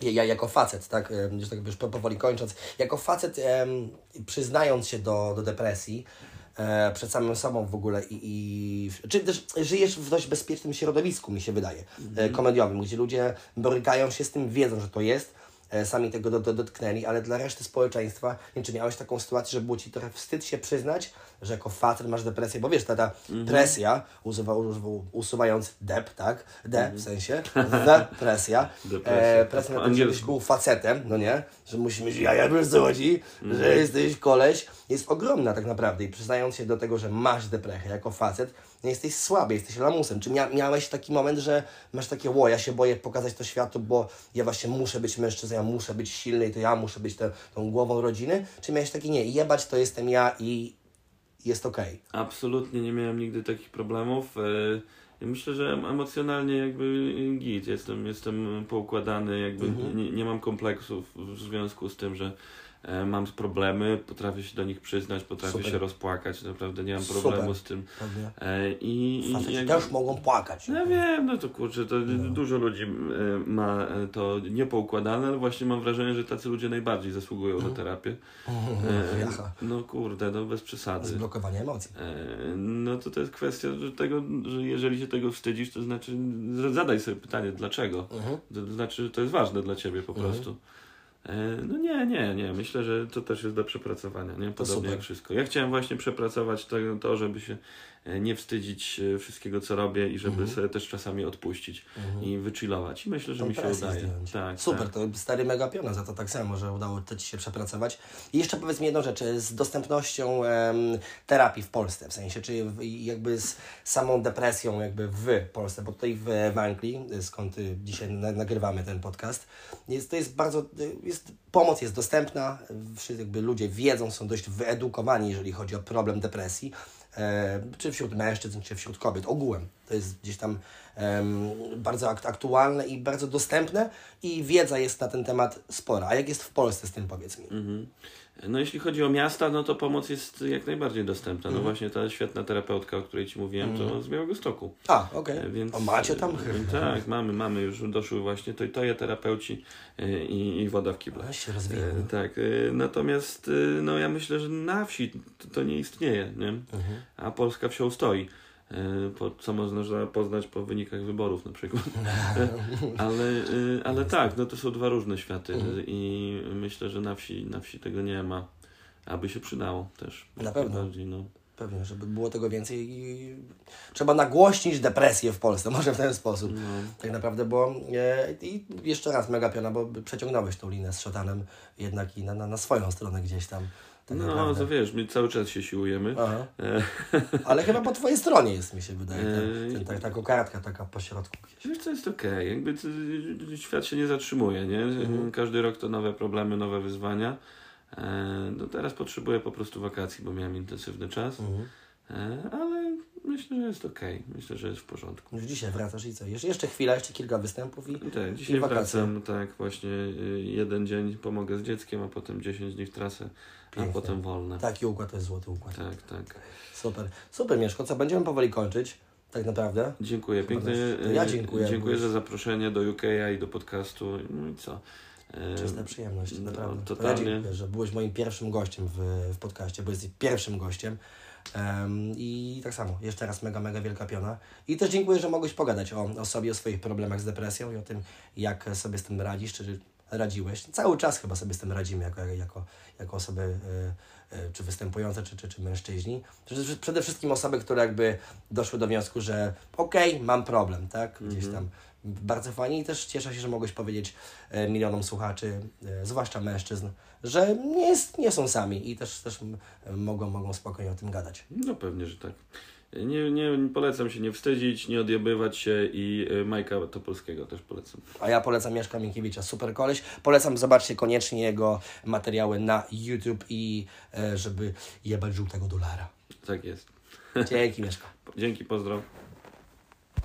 Ja, ja jako facet, tak, już tak już po- powoli kończąc, jako facet em, przyznając się do, do depresji, e, przed samym sobą w ogóle i, i czy też żyjesz w dość bezpiecznym środowisku, mi się wydaje, e, komediowym, gdzie ludzie borykają się z tym, wiedzą, że to jest, e, sami tego do, do, dotknęli, ale dla reszty społeczeństwa, nie czy miałeś taką sytuację, że było Ci trochę wstyd się przyznać, że jako facet masz depresję, bo wiesz, ta, ta presja, usuwa, usuwa, usuwając dep, tak, de w sensie, (laughs) depresja, Depresja, e, to presja na to, żebyś był facetem, no nie, że musi mieć jaja, wiesz co chodzi, że jesteś koleś, jest ogromna tak naprawdę. I przyznając się do tego, że masz depresję jako facet, nie jesteś słaby, jesteś lamusem. Czy mia miałeś taki moment, że masz takie, ło, ja się boję pokazać to światu, bo ja właśnie muszę być mężczyzną, ja muszę być silny i to ja muszę być te, tą głową rodziny? Czy miałeś taki, nie, jebać to jestem ja i jest okej? Absolutnie nie miałem nigdy takich problemów. E, Myślę, że em- emocjonalnie jakby git. Jestem, jestem poukładany, jakby Mhm. nie, nie mam kompleksów w związku z tym, że mam problemy, potrafię się do nich przyznać, potrafię Super. się rozpłakać, naprawdę nie mam Super. problemu z tym. E, I, i Faceci jakby- też mogą płakać. no ja wiem, no to kurczę, to dużo ludzi e, ma e, to niepoukładane, ale właśnie mam wrażenie, że tacy ludzie najbardziej zasługują na terapię. E, Jaha. no kurde, no bez przesady. Zblokowanie emocji. E, No to to jest kwestia że tego, że jeżeli się tego wstydzisz, to znaczy zadaj sobie pytanie, dlaczego. Mhm. To znaczy, że to jest ważne dla ciebie po prostu. E, No nie, nie, nie. Myślę, że to też jest do przepracowania, nie? Podobnie jak wszystko. Ja chciałem właśnie przepracować to, to żeby się nie wstydzić e, wszystkiego, co robię i żeby Mhm. sobie też czasami odpuścić i wychillować. I myślę, że Tą mi się udaje. Tak, Super, tak. to stary mega piona za to tak samo, że udało to Ci się przepracować. I jeszcze powiedz mi jedną rzecz, z dostępnością em, terapii w Polsce, w sensie, czy jakby z samą depresją jakby w Polsce, bo tutaj w, w Anglii, skąd dzisiaj na, nagrywamy ten podcast, jest, to jest bardzo, jest, pomoc jest dostępna, wszyscy jakby ludzie wiedzą, są dość wyedukowani, jeżeli chodzi o problem depresji, e, czy wśród mężczyzn, czy wśród kobiet, ogółem. To jest gdzieś tam bardzo akt- aktualne i bardzo dostępne i wiedza jest na ten temat spora. A jak jest w Polsce z tym, powiedz mi? Mhm. No jeśli chodzi o miasta, no to pomoc jest jak najbardziej dostępna. Mhm. No właśnie ta świetna terapeutka, o której Ci mówiłem, to z Białego Stoku. A, okej. E, Więc, O, macie tam? e, Tak, mamy, mamy już doszły właśnie to, to je terapeuci e, i, i woda w kible. No, się rozwija. Tak, natomiast no ja myślę, że na wsi to, to nie istnieje, nie? Mhm. a Polska wsią stoi. E, Po, co można poznać po wynikach wyborów na przykład. (laughs) (laughs) ale, e, ale tak, no to są dwa różne światy Mhm. i myślę, że na wsi, na wsi tego nie ma. Aby się przydało też. Na pewno. Bardziej, no. Pewnie, żeby było tego więcej i trzeba nagłośnić depresję w Polsce, (laughs) może w ten sposób. No. Tak naprawdę, bo e, i jeszcze raz mega piona, bo przeciągnąłeś tą linę z szatanem jednak i na, na, na swoją stronę gdzieś tam. Tak No, naprawdę. to wiesz, my cały czas się siłujemy. E, Ale chyba po twojej stronie jest, mi się wydaje, ten, ten, ta, ta kokardka taka po środku. Wiesz co, jest okej, jakby to- świat się nie zatrzymuje, nie? Każdy rok to nowe problemy, nowe wyzwania. E, no teraz potrzebuję po prostu wakacji, bo miałem intensywny czas, Mhm. e, ale myślę, że jest okej, myślę, że jest w porządku. Już dzisiaj wracasz i co? Jeszcze, chwila, jeszcze kilka występów i... I tak, dzisiaj I wracam, tak, właśnie y, jeden dzień pomogę z dzieckiem, a potem 10 dni w trasę, a potem wolne. Taki układ to jest złoty układ. Tak, tak. Super. Super, Mieszko. Co, będziemy powoli kończyć, tak naprawdę. Dziękuję pięknie. To ja dziękuję, Dziękuję za zaproszenie do UK i do podcastu. No i co? E, Czysta przyjemność, no, naprawdę. To ja totalnie. dziękuję, że byłeś moim pierwszym gościem w, w podcaście, bo jesteś pierwszym gościem. Em, I tak samo, jeszcze raz mega, mega wielka piona. I też dziękuję, że mogłeś pogadać o, o sobie, o swoich problemach z depresją i o tym, jak sobie z tym radzisz, czy radziłeś. Cały czas chyba sobie z tym radzimy jako, jako, jako osoby e, e, czy występujące, czy, czy, czy mężczyźni. Przede- wszystkim osoby, które jakby doszły do wniosku, że okej, mam problem, tak? Gdzieś tam bardzo fajnie i też cieszę się, że mogłeś powiedzieć e, milionom słuchaczy, e, zwłaszcza mężczyzn, że nie, jest, nie są sami i też, też mogą, mogą spokojnie o tym gadać. No pewnie, że tak. Nie, nie, polecam się nie wstydzić, nie odjebywać się i y, Majka Topolskiego też polecam. A ja polecam Mieszka Minkiewicza, super koleś. Polecam, zobaczcie koniecznie jego materiały na YouTube i e, żeby jebać żółtego dolara. Tak jest. Dzięki Mieszko. (laughs) Dzięki, pozdrow.